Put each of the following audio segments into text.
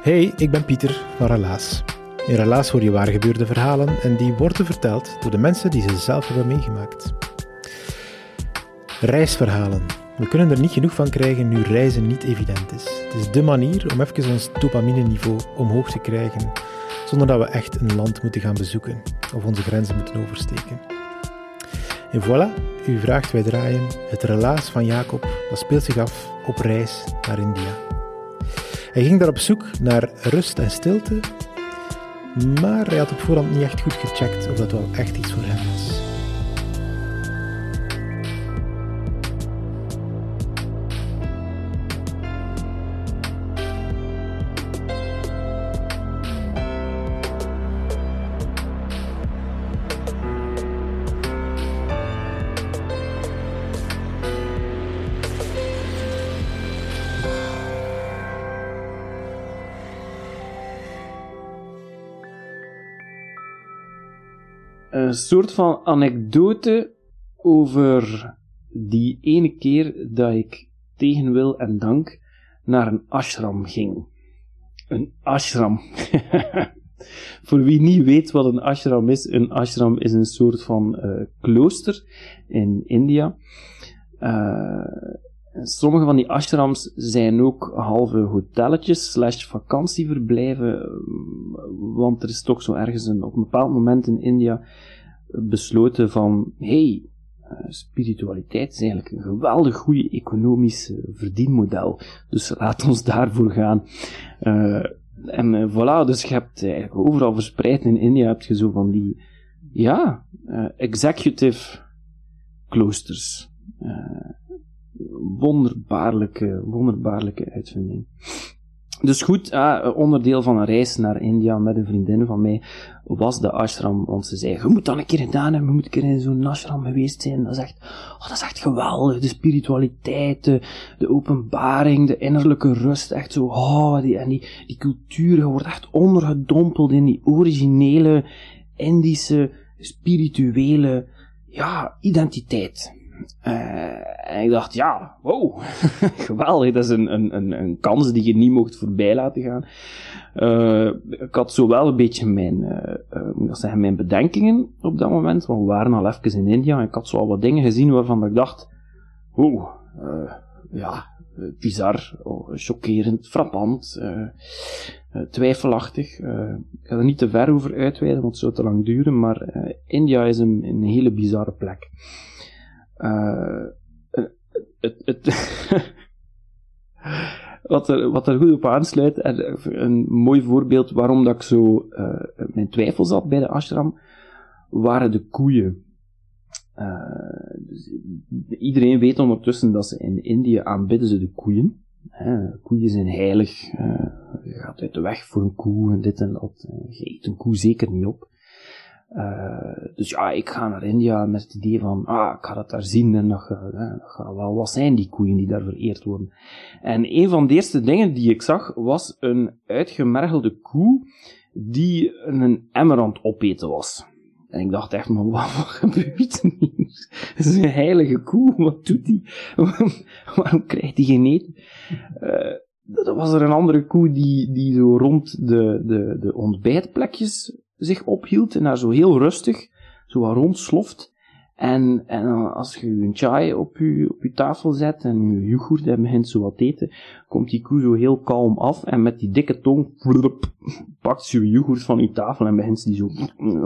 Hey, ik ben Pieter van Relaas. In Relaas hoor je waar gebeurde verhalen en die worden verteld door de mensen die ze zelf hebben meegemaakt. Reisverhalen. We kunnen er niet genoeg van krijgen nu reizen niet evident is. Het is de manier om even ons dopamine-niveau omhoog te krijgen, zonder dat we echt een land moeten gaan bezoeken of onze grenzen moeten oversteken. En voilà, u vraagt, wij draaien het relaas van Jacob, dat speelt zich af op reis naar India. Hij ging daar op zoek naar rust en stilte, maar hij had op voorhand niet echt goed gecheckt of dat wel echt iets voor hem was. Een soort van anekdote over die ene keer dat ik tegen wil en dank naar een ashram ging. Een ashram. Voor wie niet weet wat een ashram is, een ashram is een soort van uh, klooster in India. Uh, sommige van die ashrams zijn ook halve hotelletjes slash vakantieverblijven, want er is toch zo ergens een, op een bepaald moment in India besloten van, hey, uh, spiritualiteit is eigenlijk een geweldig goede economisch verdienmodel. Dus laat ons daarvoor gaan. Uh, en uh, voilà, dus je hebt eigenlijk overal verspreid in India heb je zo van die, ja, executive kloosters. wonderbaarlijke, wonderbaarlijke uitvinding. Dus goed, uh, onderdeel van een reis naar India met een vriendin van mij was de ashram. Want ze zei, je moet dan een keer gedaan hebben, je moet een keer in zo'n ashram geweest zijn. Dat is echt, oh, dat is echt geweldig. De spiritualiteit, de, de openbaring, de innerlijke rust. Echt zo, oh, die, en die, die cultuur, je wordt echt ondergedompeld in die originele Indische, spirituele, ja, identiteit. Uh, en ik dacht, ja, wow, geweldig, dat is een, een, een, een, kans die je niet mocht voorbij laten gaan. Uh, ik had zo wel een beetje mijn, uh, moet zeggen, mijn bedenkingen op dat moment, want we waren al even in India en ik had zo al wat dingen gezien waarvan ik dacht, wow, ja, bizar, oh, chockerend, frappant, twijfelachtig. ik ga er niet te ver over uitweiden, want het zou te lang duren, maar India is een, een hele bizarre plek. Uh, het, het wat, er, wat er goed op aansluit, en een mooi voorbeeld waarom dat ik zo uh, mijn twijfels had bij de ashram, waren de koeien. Dus iedereen weet ondertussen dat ze in India aanbidden ze de koeien. Hè, koeien zijn heilig. Uh, je gaat uit de weg voor een koe en dit en dat. Je eet een koe zeker niet op. Uh, dus ja, ik ga naar India met het idee van, ah, ik ga dat daar zien en dat gaat wel, wat zijn die koeien die daar vereerd worden? En een van de eerste dingen die ik zag, was een uitgemergelde koe die een emmer opeten was. En ik dacht echt, maar wat, gebeurt er hier? Het is een heilige koe, wat doet die? Waarom krijgt die geen eten? Uh, dan was er een andere koe die, die zo rond de, de, de ontbijtplekjes zich ophield en daar zo heel rustig zo wat rondsloft. En, en als je een chai op je, op je tafel zet en je yoghurt begint zo wat eten, komt die koe zo heel kalm af en met die dikke tong pakt ze je yoghurt van je tafel en begint ze die zo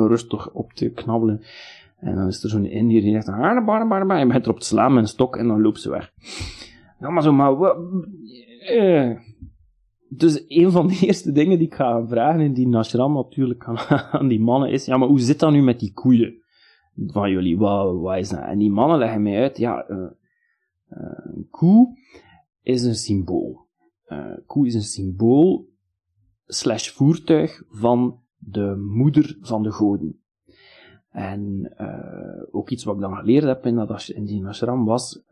rustig op te knabbelen. En dan is er zo'n Indiër die zegt, bar. En begint erop te slaan met een stok en dan loopt ze weg. Ja, maar zo, maar wat... Dus een van de eerste dingen die ik ga vragen in die nashram natuurlijk aan, aan die mannen is, ja, maar hoe zit dat nu met die koeien van jullie? Wat, wat is dat? En die mannen leggen mij uit, ja, eh, eh, een koe is een symbool. Eh, koe is een symbool slash voertuig van de moeder van de goden. En ook iets wat ik dan geleerd heb in, dat, in die was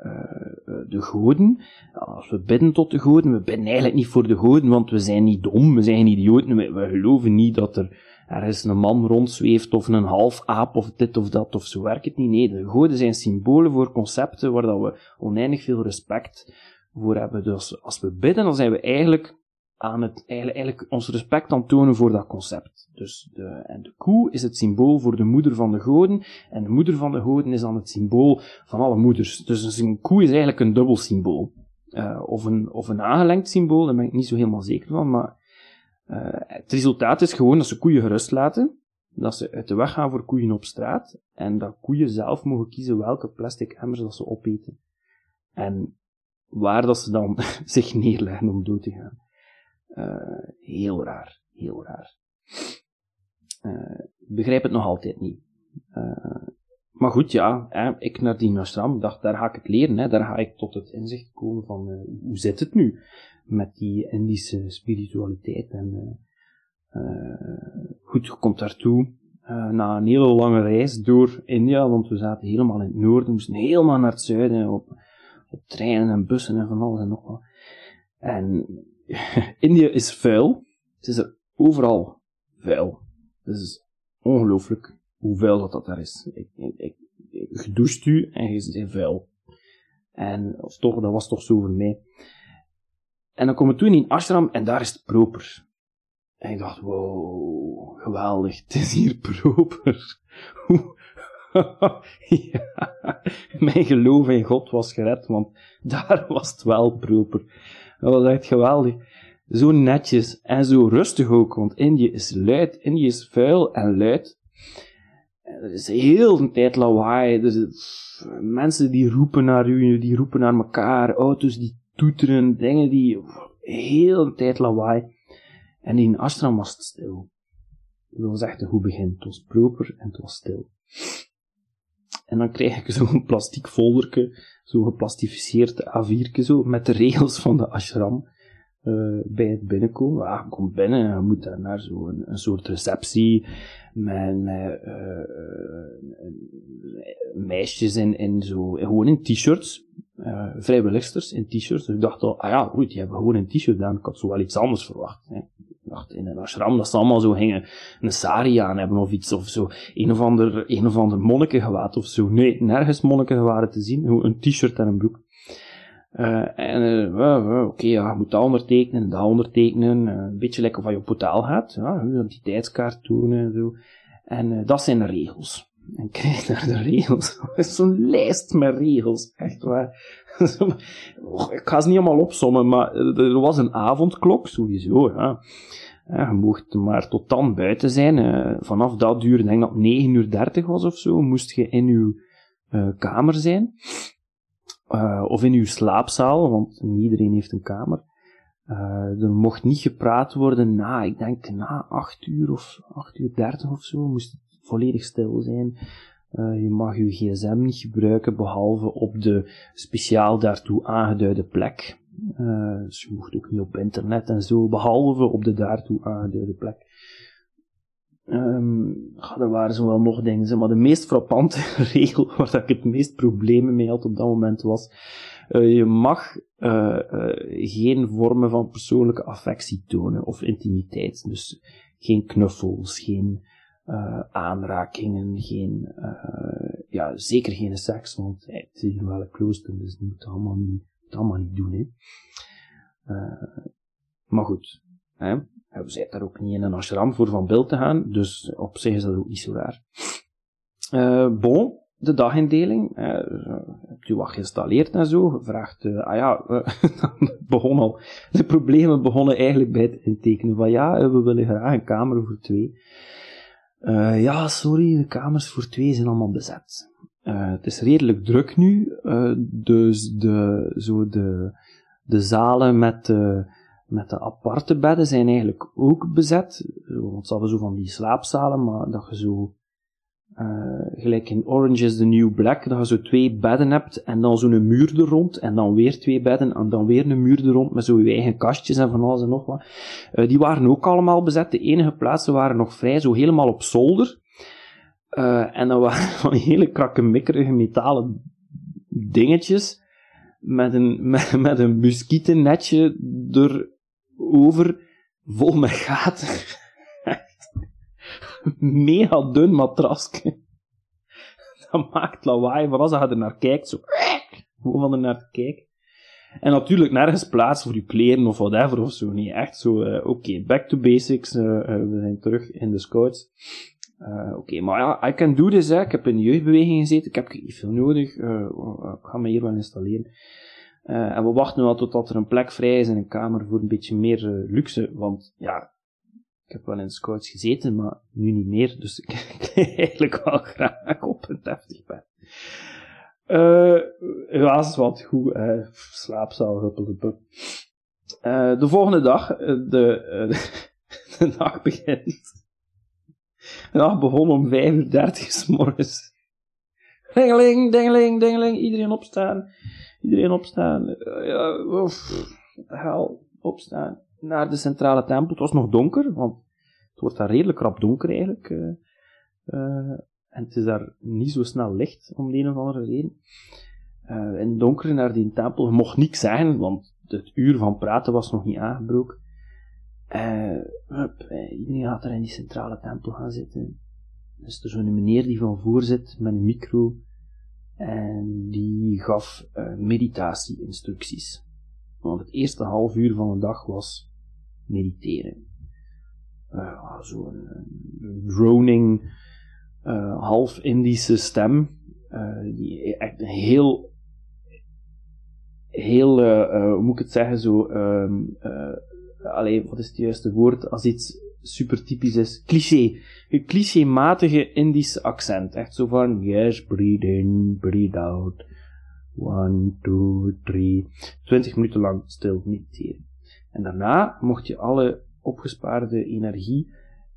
de goden. Als we bidden tot de goden, we bidden eigenlijk niet voor de goden, want we zijn niet dom, we zijn idioten, we, we geloven niet dat er ergens een man rondzweeft of een half aap of dit of dat of zo werkt het niet. Nee, de goden zijn symbolen voor concepten waar dat we oneindig veel respect voor hebben. Dus als we bidden, dan zijn we eigenlijk aan het, eigenlijk, eigenlijk ons respect aan tonen voor dat concept. Dus de, en de koe is het symbool voor de moeder van de goden, en de moeder van de goden is dan het symbool van alle moeders. Dus een koe is eigenlijk een dubbel symbool. Uh, of, een, of een aangelengd symbool, daar ben ik niet zo helemaal zeker van, maar uh, het resultaat is gewoon dat ze koeien gerust laten, dat ze uit de weg gaan voor koeien op straat, en dat koeien zelf mogen kiezen welke plastic emmers dat ze opeten. En waar dat ze dan zich neerleggen om dood te gaan. Uh, heel raar, heel raar. Uh, ik begrijp het nog altijd niet. Uh, maar goed, ja, hè, ik naar die ashram, dacht, daar ga ik het leren, hè, daar ga ik tot het inzicht komen van, hoe zit het nu met die Indische spiritualiteit. En goed, je komt daartoe, na een hele lange reis door India, want we zaten helemaal in het noorden, moesten helemaal naar het zuiden, op, op treinen en bussen en van alles en nog wat. En India is vuil. Het is er overal vuil. Het is ongelooflijk hoe vuil dat, dat daar is. Ik, ik, ik, doucht u en je bent vuil. En of toch, dat was toch zo voor mij. En dan komen we toen in ashram en daar is het proper. En ik dacht, wow, geweldig, het is hier proper. mijn geloof in God was gered, want daar was het wel proper. Dat was echt geweldig. Zo netjes en zo rustig ook, want Indië is luid. Indië is vuil en luid. Er is heel de tijd lawaai. Er mensen die roepen naar u, die roepen naar elkaar. Auto's die toeteren, dingen die... Heel de tijd lawaai. En in ashram was het stil. Dat was echt een goed begin. Het was proper en het was stil. En dan krijg ik zo'n plastic folderke, zo'n geplastificeerd A4, zo, met de regels van de ashram. Uh, bij het binnenkomen. Ja, je komt binnen en je moet daar naar zo'n een soort receptie met, met uh, meisjes in, in zo, gewoon in t-shirts, uh, vrijwilligsters in t-shirts. Dus ik dacht al, ah ja, goed, die hebben gewoon een t-shirt aan. Ik had zo wel iets anders verwacht. In een ashram dat ze allemaal zo gingen een sari aan hebben of iets, of zo, een of ander, een of ander monnikengewaad of zo. Nee, nergens monnikengewaden te zien, een t-shirt en een broek. Uh, en, uh, oké, ja, je moet dat ondertekenen, dat ondertekenen, uh, een beetje lekker van je portaal gaat, ja, je identiteitskaart tonen en zo. En dat zijn de regels. En krijg naar de regels. Zo'n lijst met regels, echt waar. ik ga ze niet allemaal opsommen, maar er was een avondklok, sowieso, ja. Ja, je mocht maar tot dan buiten zijn. Vanaf dat uur, denk dat het 9 uur 30 was of zo, moest je in uw uh, kamer zijn. Uh, of in uw slaapzaal, want iedereen heeft een kamer. er mocht niet gepraat worden na, ik denk na 8 uur of 8 uur 30 of zo, moest volledig stil zijn. Uh, je mag je gsm niet gebruiken behalve op de speciaal daartoe aangeduide plek. Uh, dus je mocht ook niet op internet en zo, behalve op de daartoe aangeduide plek. Um, er waren zo wel nog dingen, maar de meest frappante regel waar ik het meest problemen mee had op dat moment was, uh, je mag geen vormen van persoonlijke affectie tonen of intimiteit. Dus geen knuffels, geen aanrakingen, geen, ja, zeker geen seks, want het is wel een klooster, dus dat moet allemaal niet allemaal niet doen. Hè. Uh, maar goed, hè. we zijn daar ook niet in een ashram voor van beeld te gaan, dus op zich is dat ook niet zo raar. Uh, bon, de dagindeling. Uh, hebt u wat geïnstalleerd en zo? Gevraagd, uh, ah ja, begon al. De problemen begonnen eigenlijk bij het intekenen van ja, we willen graag een kamer voor twee. Uh, ja, sorry, de kamers voor twee zijn allemaal bezet. Uh, het is redelijk druk nu, uh, dus de, zo de, de zalen met met de aparte bedden zijn eigenlijk ook bezet. Want ze hebben zo van die slaapzalen, maar dat je zo gelijk in Orange is the New Black, dat je zo twee bedden hebt en dan zo'n muur er rond, en dan weer twee bedden en dan weer een muur er rond met zo je eigen kastjes en van alles en nog wat. Uh, die waren ook allemaal bezet. De enige plaatsen waren nog vrij, zo helemaal op zolder. Uh, en dan waren van hele krakkemikkerige metalen dingetjes met een, met, met een muskietennetje erover, vol met gaten mega dun matrasje. Dat maakt lawaai van als je er naar kijkt. Zo. Gewoon er naar kijkt. En natuurlijk nergens plaats voor je kleren of whatever of zo. Nee, echt zo, uh, oké, back to basics. Uh, uh, we zijn terug in de scouts. oké, maar ja, I can do this, hè. Ik heb in de jeugdbeweging gezeten. Ik heb niet veel nodig. ik ga me hier wel installeren. en we wachten wel totdat er een plek vrij is in een kamer voor een beetje meer luxe. Want ja, heb wel in scouts gezeten, maar nu niet meer. Dus ik eigenlijk wel graag op een deftig bed. Uh, ja, wat goed. Slaapzaal, huppelde uh, De volgende dag, de, de, dag begint. De dag begon om 5 uur 30 s morgens. Dingeling, dingeling, dingeling. Iedereen opstaan. Iedereen opstaan. ja, hel, opstaan naar de centrale tempel. Het was nog donker, want wordt daar redelijk rap donker eigenlijk. Uh, uh, en het is daar niet zo snel licht, om de een of andere reden. Uh, in het donker naar die tempel, mocht niks zeggen, want het uur van praten was nog niet aangebroken. Hup, iedereen gaat er in die centrale tempel gaan zitten. Dus er zo'n meneer die van voor zit met een micro. En die gaf meditatie-instructies. Want het eerste half uur van de dag was mediteren. Uh, Zo'n droning, uh, half Indische stem, die echt heel, heel, hoe moet ik het zeggen, zo, um, alleen, wat is het juiste woord, als iets super typisch is, cliché. Een clichématige Indische accent. Echt zo van, yes, breathe in, breathe out. One, two, three. Twintig minuten lang stil mediteren. En daarna mocht je alle opgespaarde energie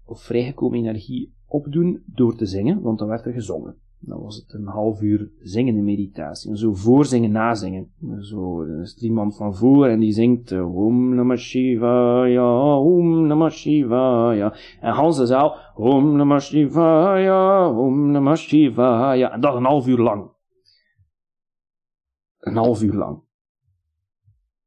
of vrijgekomen energie opdoen door te zingen, want dan werd er gezongen. Dan was het een half uur zingen in meditatie. En zo voorzingen, nazingen. Zo, er is iemand van voor en die zingt eh, Om Namah Shivaya, Om Namah Shivaya. En Hans de zaal Om Namah Shivaya, Om Namah Shivaya. En dat een half uur lang. Een half uur lang.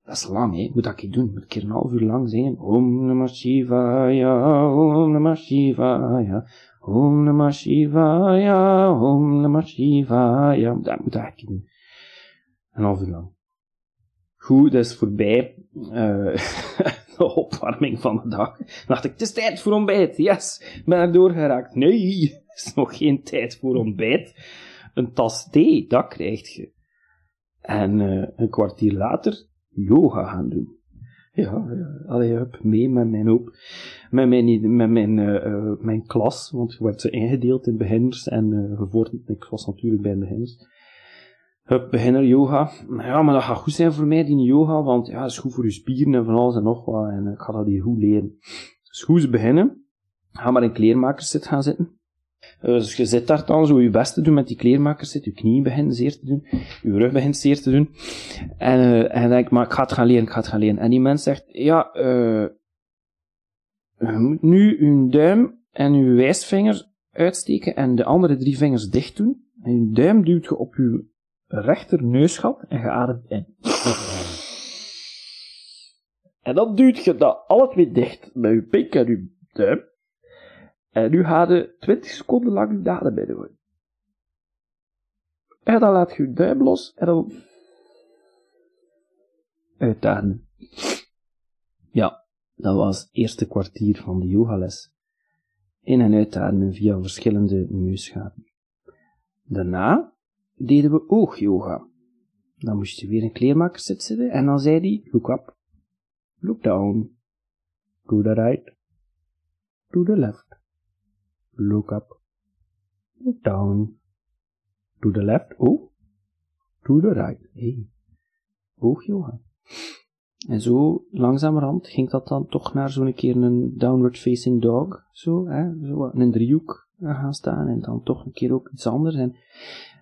Dat is lang, hè. Moet dat ik doen? Moet ik een half uur lang zingen? Om Namah Shivaya, Om Namah Shivaya, Om Namah Shivaya, Om Namah Shivaya. Dat moet ik doen. Een half uur lang. Goed, dat is voorbij. Uh, de opwarming van de dag. Dan dacht ik, het is tijd voor ontbijt. Yes, ben er doorgeraakt. Nee, het is nog geen tijd voor ontbijt. Een tas thee, dat krijg je. En uh, een kwartier later yoga gaan doen. Ja, allee, hup, mee met mijn hoop, met mijn, met mijn, uh, mijn klas, want je werd ingedeeld in beginners en uh, gevorderd, ik was natuurlijk bij beginners. Hup, beginner yoga. Ja, maar dat gaat goed zijn voor mij, die yoga, want ja, dat is goed voor je spieren en van alles en nog wat, en ik ga dat hier goed leren. Dus goed ze beginnen, ga maar in kleermakerszit gaan zitten. Dus je zit daar dan zo je best te doen met die kleermakers zit, je knieën begint zeer te doen, je rug begint zeer te doen. En, uh, en denk maar ik ga het gaan leren, ik ga het gaan leren. En die mens zegt, ja, uh, je moet nu uw duim en uw wijsvinger uitsteken en de andere drie vingers dicht doen. En je duim duwt je op je rechter neusgat en je ademt in. En dan duwt je dat alle twee dicht met je pink en je duim. En nu ga je 20 seconden lang je bij doen. En dan laat je je duim los en dan uitademen. Ja, dat was het eerste kwartier van de yogales. In- en uitademen via verschillende neusgaten. Daarna deden we oogyoga. Dan moest je weer een kleermaker zitten en dan zei hij, look up, look down, to the right, to the left, look up, down, to the left, oh, to the right, hey, oog yoga. En zo, langzamerhand, ging dat dan toch naar zo'n keer een downward facing dog, zo, hè, zo een driehoek gaan staan en dan toch een keer ook iets anders. En,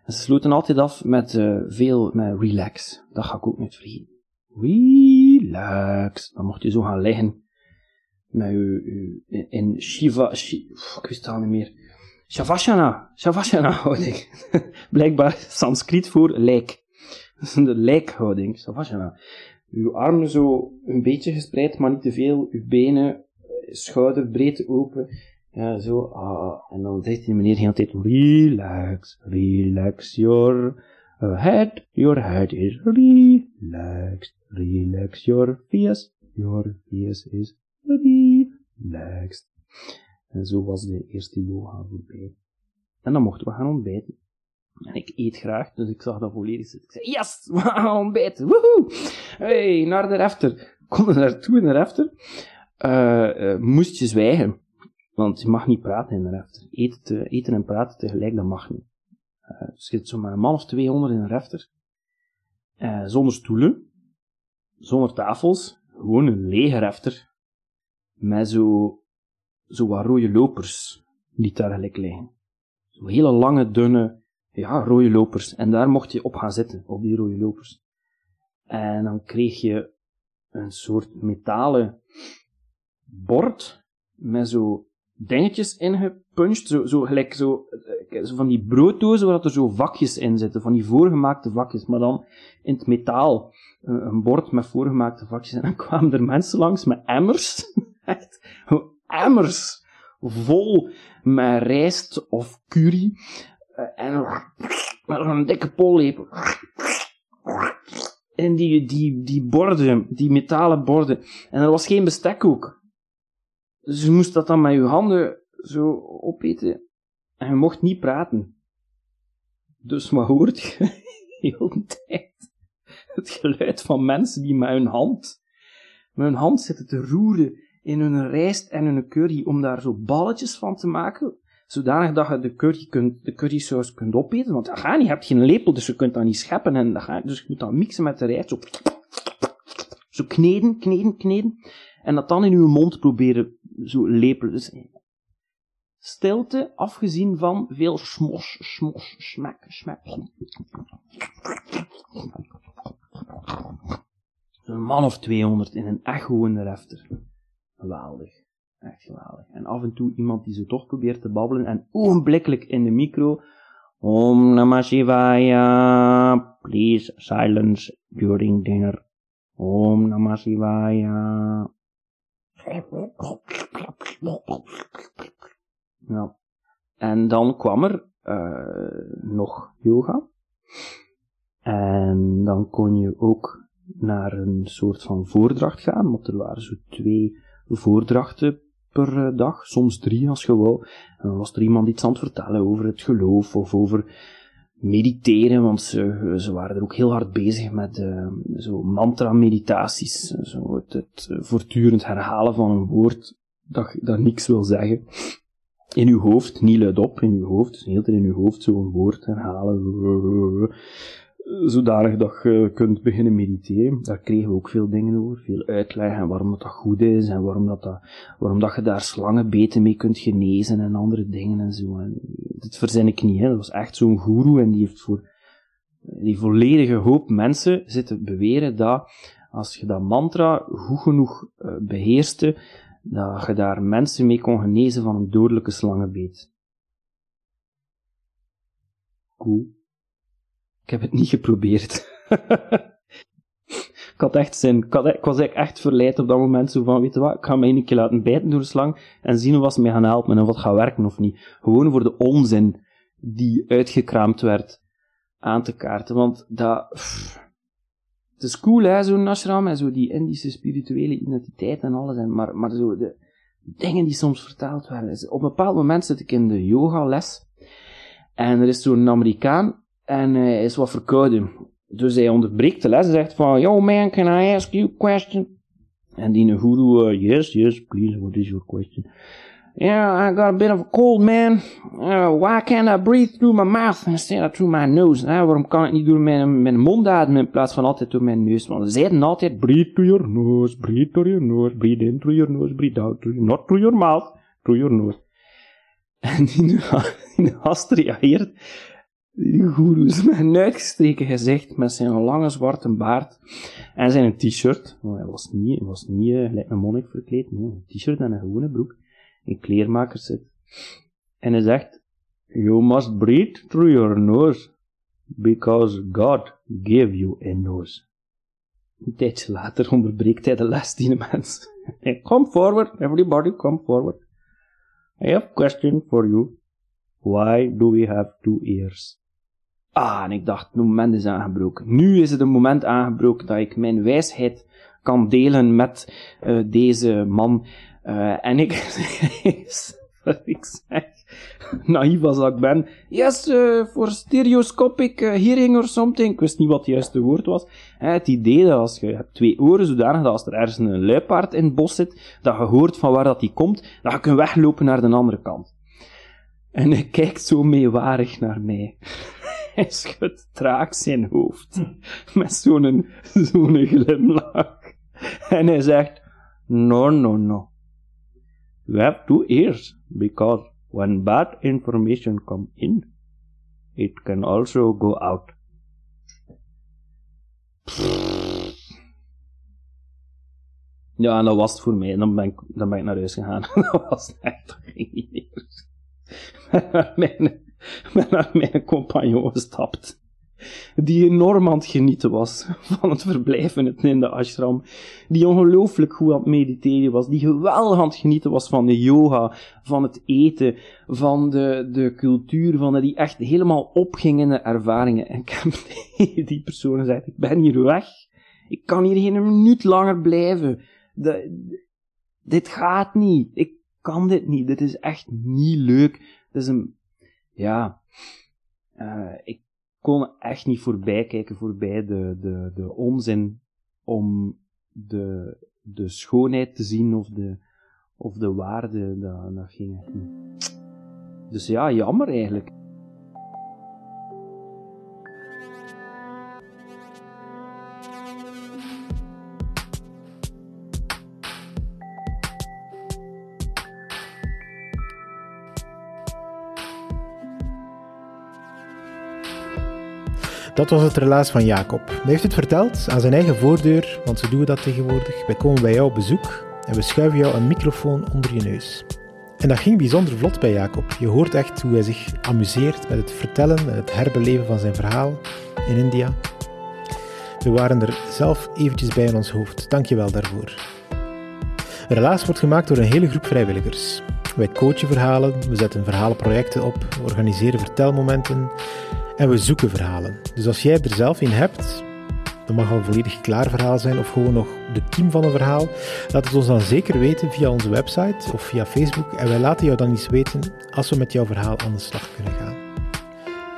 en ze sloten altijd af met uh, veel, met relax. Dat ga ik ook niet vergeten. Relax. Dan mocht je zo gaan liggen. Met u, u in Shiva, Shiva ik wist het al niet meer. Shavasana, Shavasana houding. Blijkbaar Sanskriet voor lijk. De lijkhouding, Shavasana. Uw armen zo een beetje gespreid, maar niet te veel. Uw benen schouderbreed open. Ja, zo. Ah, en dan zegt die meneer heel tijd, relax, relax your head. Your head is relaxed. Relax your face. Your face is relaxed. En zo was de eerste yoga voorbij. En dan mochten we gaan ontbijten. En ik eet graag, dus ik zag dat volledig zitten. Ik zei, yes, we gaan ontbijten, woehoe! Hey, naar de refter. Kom er naartoe in de refter. Uh, uh, moest je zwijgen. Want je mag niet praten in de refter. Eten, te, eten en praten tegelijk, dat mag niet. Uh, dus je zit zo maar een man of 200 in een refter. zonder stoelen. Zonder tafels. Gewoon een lege refter. Met zo, zo wat rode lopers die daar gelijk liggen. Zo hele lange, dunne, ja, rode lopers. En daar mocht je op gaan zitten, op die rode lopers. En dan kreeg je een soort metalen bord met zo dingetjes ingepunched, zo, zo gelijk zo, eh, zo van die brooddozen waar er zo vakjes in zitten, van die voorgemaakte vakjes, maar dan in het metaal. Een bord met voorgemaakte vakjes. En dan kwamen er mensen langs met emmers, echt, emmers, vol met rijst of curry, eh, en met een dikke pollepel. En die, die, die borden, die metalen borden. En er was geen bestek ook. Dus je moest dat dan met je handen zo opeten. En je mocht niet praten. Dus wat hoort je heel tijd? Het geluid van mensen die met hun hand, met hun hand zitten te roeren in hun rijst en hun curry om daar zo balletjes van te maken. Zodanig dat je de curry kunt, de currysaus kunt opeten. Want dat gaat niet, je hebt geen lepel, dus je kunt dat niet scheppen. En dat gaat, dus je moet dat mixen met de rijst. Zo, zo kneden, kneden, kneden. En dat dan in je mond proberen zo lepelen. Dus stilte, afgezien van veel smos, smos, smek, smek. Een man of 200 in een echt gewone refter. Geweldig. Echt geweldig. En af en toe iemand die zo toch probeert te babbelen en ogenblikkelijk in de micro. Om Namah Shivaya. Please silence during dinner. Om Namah Shivaya. Ja. En dan kwam er uh, nog yoga. En dan kon je ook naar een soort van voordracht gaan, want er waren zo twee voordrachten per eh, dag, soms drie als je wou. En dan was er iemand iets aan het vertellen over het geloof of over mediteren, want ze, ze waren er ook heel hard bezig met uh, zo mantra-meditaties, zo het, het, voortdurend herhalen van een woord dat, dat niks wil zeggen. In uw hoofd, niet luidop, in uw hoofd, heel in uw hoofd zo'n woord herhalen zodanig dat je kunt beginnen mediteren. Daar kregen we ook veel dingen over, veel uitleg en waarom dat, dat goed is en waarom dat, dat, waarom dat je daar slangenbeten mee kunt genezen en andere dingen en zo. En dit verzin ik niet, hè. dat was echt zo'n guru en die heeft voor die volledige hoop mensen zitten beweren dat als je dat mantra goed genoeg uh, beheerste, dat je daar mensen mee kon genezen van een dodelijke slangenbeet. Cool. Ik heb het niet geprobeerd. ik had echt zin. Ik, had, ik was echt verleid op dat moment. Zo van, weet je wat, ik ga mij een keer laten bijten door de slang en zien of ze mij gaan helpen en of het gaat werken of niet. Gewoon voor de onzin die uitgekraamd werd aan te kaarten. Want dat... het is cool, hè, zo'n ashram en zo die Indische spirituele identiteit en alles. En, maar, maar zo de dingen die soms vertaald werden. Op een bepaald moment zit ik in de yogales en er is zo'n Amerikaan en hij is wat verkouden. Dus hij onderbreekt de les en zegt van, Yo man, can I ask you a question? En die guru, uh, yes, yes, please, what is your question? Yeah, I got a bit of a cold, man. Uh, why can't I breathe through my mouth instead of through my nose? Uh, waarom kan ik niet door mijn, mijn mond ademen in plaats van altijd door mijn neus? Want ze zeiden altijd, breathe through your nose, breathe through your nose, breathe in through your nose, breathe out through, not through your mouth, through your nose. En die, die gast reageert, die goeroes, met een uitgestreken gezicht, met zijn lange zwarte baard en zijn t-shirt. Oh, hij was niet, hij was niet uh, gelijk een monnik verkleed, nee, een t-shirt en een gewone broek in kleermaker zit. En hij zegt, You must breathe through your nose, because God gave you a nose. Een tijdje later onderbreekt hij de les die mens. come forward, everybody, come forward. I have a question for you. Why do we have two ears? Ah, en ik dacht, het moment is aangebroken. Nu is het een moment aangebroken dat ik mijn wijsheid kan delen met uh, deze man. Uh, en ik, ik zeg, naïef als ik ben, yes, for stereoscopic uh, hearing or something. Ik wist niet wat het juiste woord was. Het idee dat als je hebt twee oren, zodanig dat als er ergens een luipaard in het bos zit, dat je hoort van waar dat die komt, dat je kunt weglopen naar de andere kant. En hij kijkt zo meewarig naar mij. Hij schudt traag zijn hoofd. Met zo'n zo'n glimlach. En hij zegt, no, no, no. You have two ears, because when bad information come in, it can also go out. Ja, en dat was het voor mij. Dan ben ik, dan ben ik naar huis gegaan. dat was echt, meer. mijn, naar mijn compagnon gestapt. Die enorm aan het genieten was van het verblijven in de ashram. Die ongelooflijk goed aan het mediteren was. Die geweldig aan het genieten was van de yoga, van het eten, van de, de cultuur, van die echt helemaal opging in de ervaringen. En ik heb tegen die persoon gezegd, ik ben hier weg. Ik kan hier geen minuut langer blijven. Dit gaat niet. Ik kan dit niet. Dit is echt niet leuk. Het is een, ja, uh, ik kon echt niet voorbij kijken, voorbij de, de, de onzin om de, de schoonheid te zien of de, of de waarde, dat, dat ging echt niet. Dus ja, jammer eigenlijk. Dat was het relaas van Jacob. Hij heeft het verteld aan zijn eigen voordeur, want zo doen dat tegenwoordig. Wij komen bij jou op bezoek en we schuiven jou een microfoon onder je neus. En dat ging bijzonder vlot bij Jacob. Je hoort echt hoe hij zich amuseert met het vertellen en het herbeleven van zijn verhaal in India. We waren er zelf eventjes bij in ons hoofd. Dank je wel daarvoor. Relaas wordt gemaakt door een hele groep vrijwilligers. Wij coachen verhalen, we zetten verhalenprojecten op, organiseren vertelmomenten en we zoeken verhalen. Dus als jij er zelf een hebt, dat mag al een volledig klaar verhaal zijn of gewoon nog de kiem van een verhaal, laat het ons dan zeker weten via onze website of via Facebook en wij laten jou dan eens weten als we met jouw verhaal aan de slag kunnen gaan.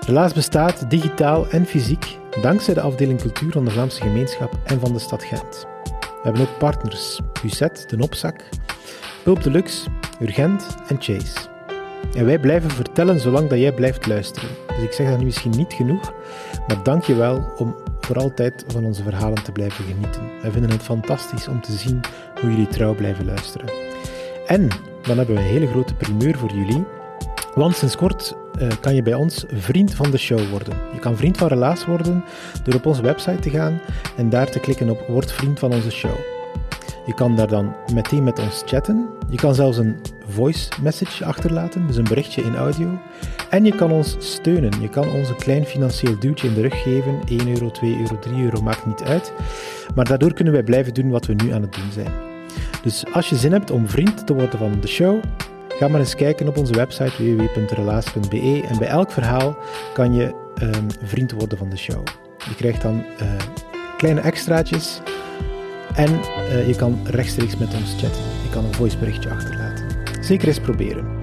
Relaas bestaat digitaal en fysiek dankzij de afdeling cultuur van de Vlaamse gemeenschap en van de stad Gent. We hebben ook partners, Uzet, De Nopzak, Pulp Deluxe, Urgent en Chase. En wij blijven vertellen zolang dat jij blijft luisteren. Dus ik zeg dat nu misschien niet genoeg, maar dank je wel om voor altijd van onze verhalen te blijven genieten. Wij vinden het fantastisch om te zien hoe jullie trouw blijven luisteren. En dan hebben we een hele grote primeur voor jullie. Want sinds kort uh, kan je bij ons vriend van de show worden. Je kan vriend van Relaas worden door op onze website te gaan en daar te klikken op Word vriend van onze show. Je kan daar dan meteen met ons chatten. Je kan zelfs een voice message achterlaten, dus een berichtje in audio. En je kan ons steunen. Je kan ons een klein financieel duwtje in de rug geven. 1 euro, 2 euro, 3 euro, maakt niet uit. Maar daardoor kunnen wij blijven doen wat we nu aan het doen zijn. Dus als je zin hebt om vriend te worden van de show, ga maar eens kijken op onze website www.relaas.be en bij elk verhaal kan je um, vriend worden van de show. Je krijgt dan uh, kleine extraatjes en uh, je kan rechtstreeks met ons chatten. Je kan een voiceberichtje achterlaten. Zeker eens proberen.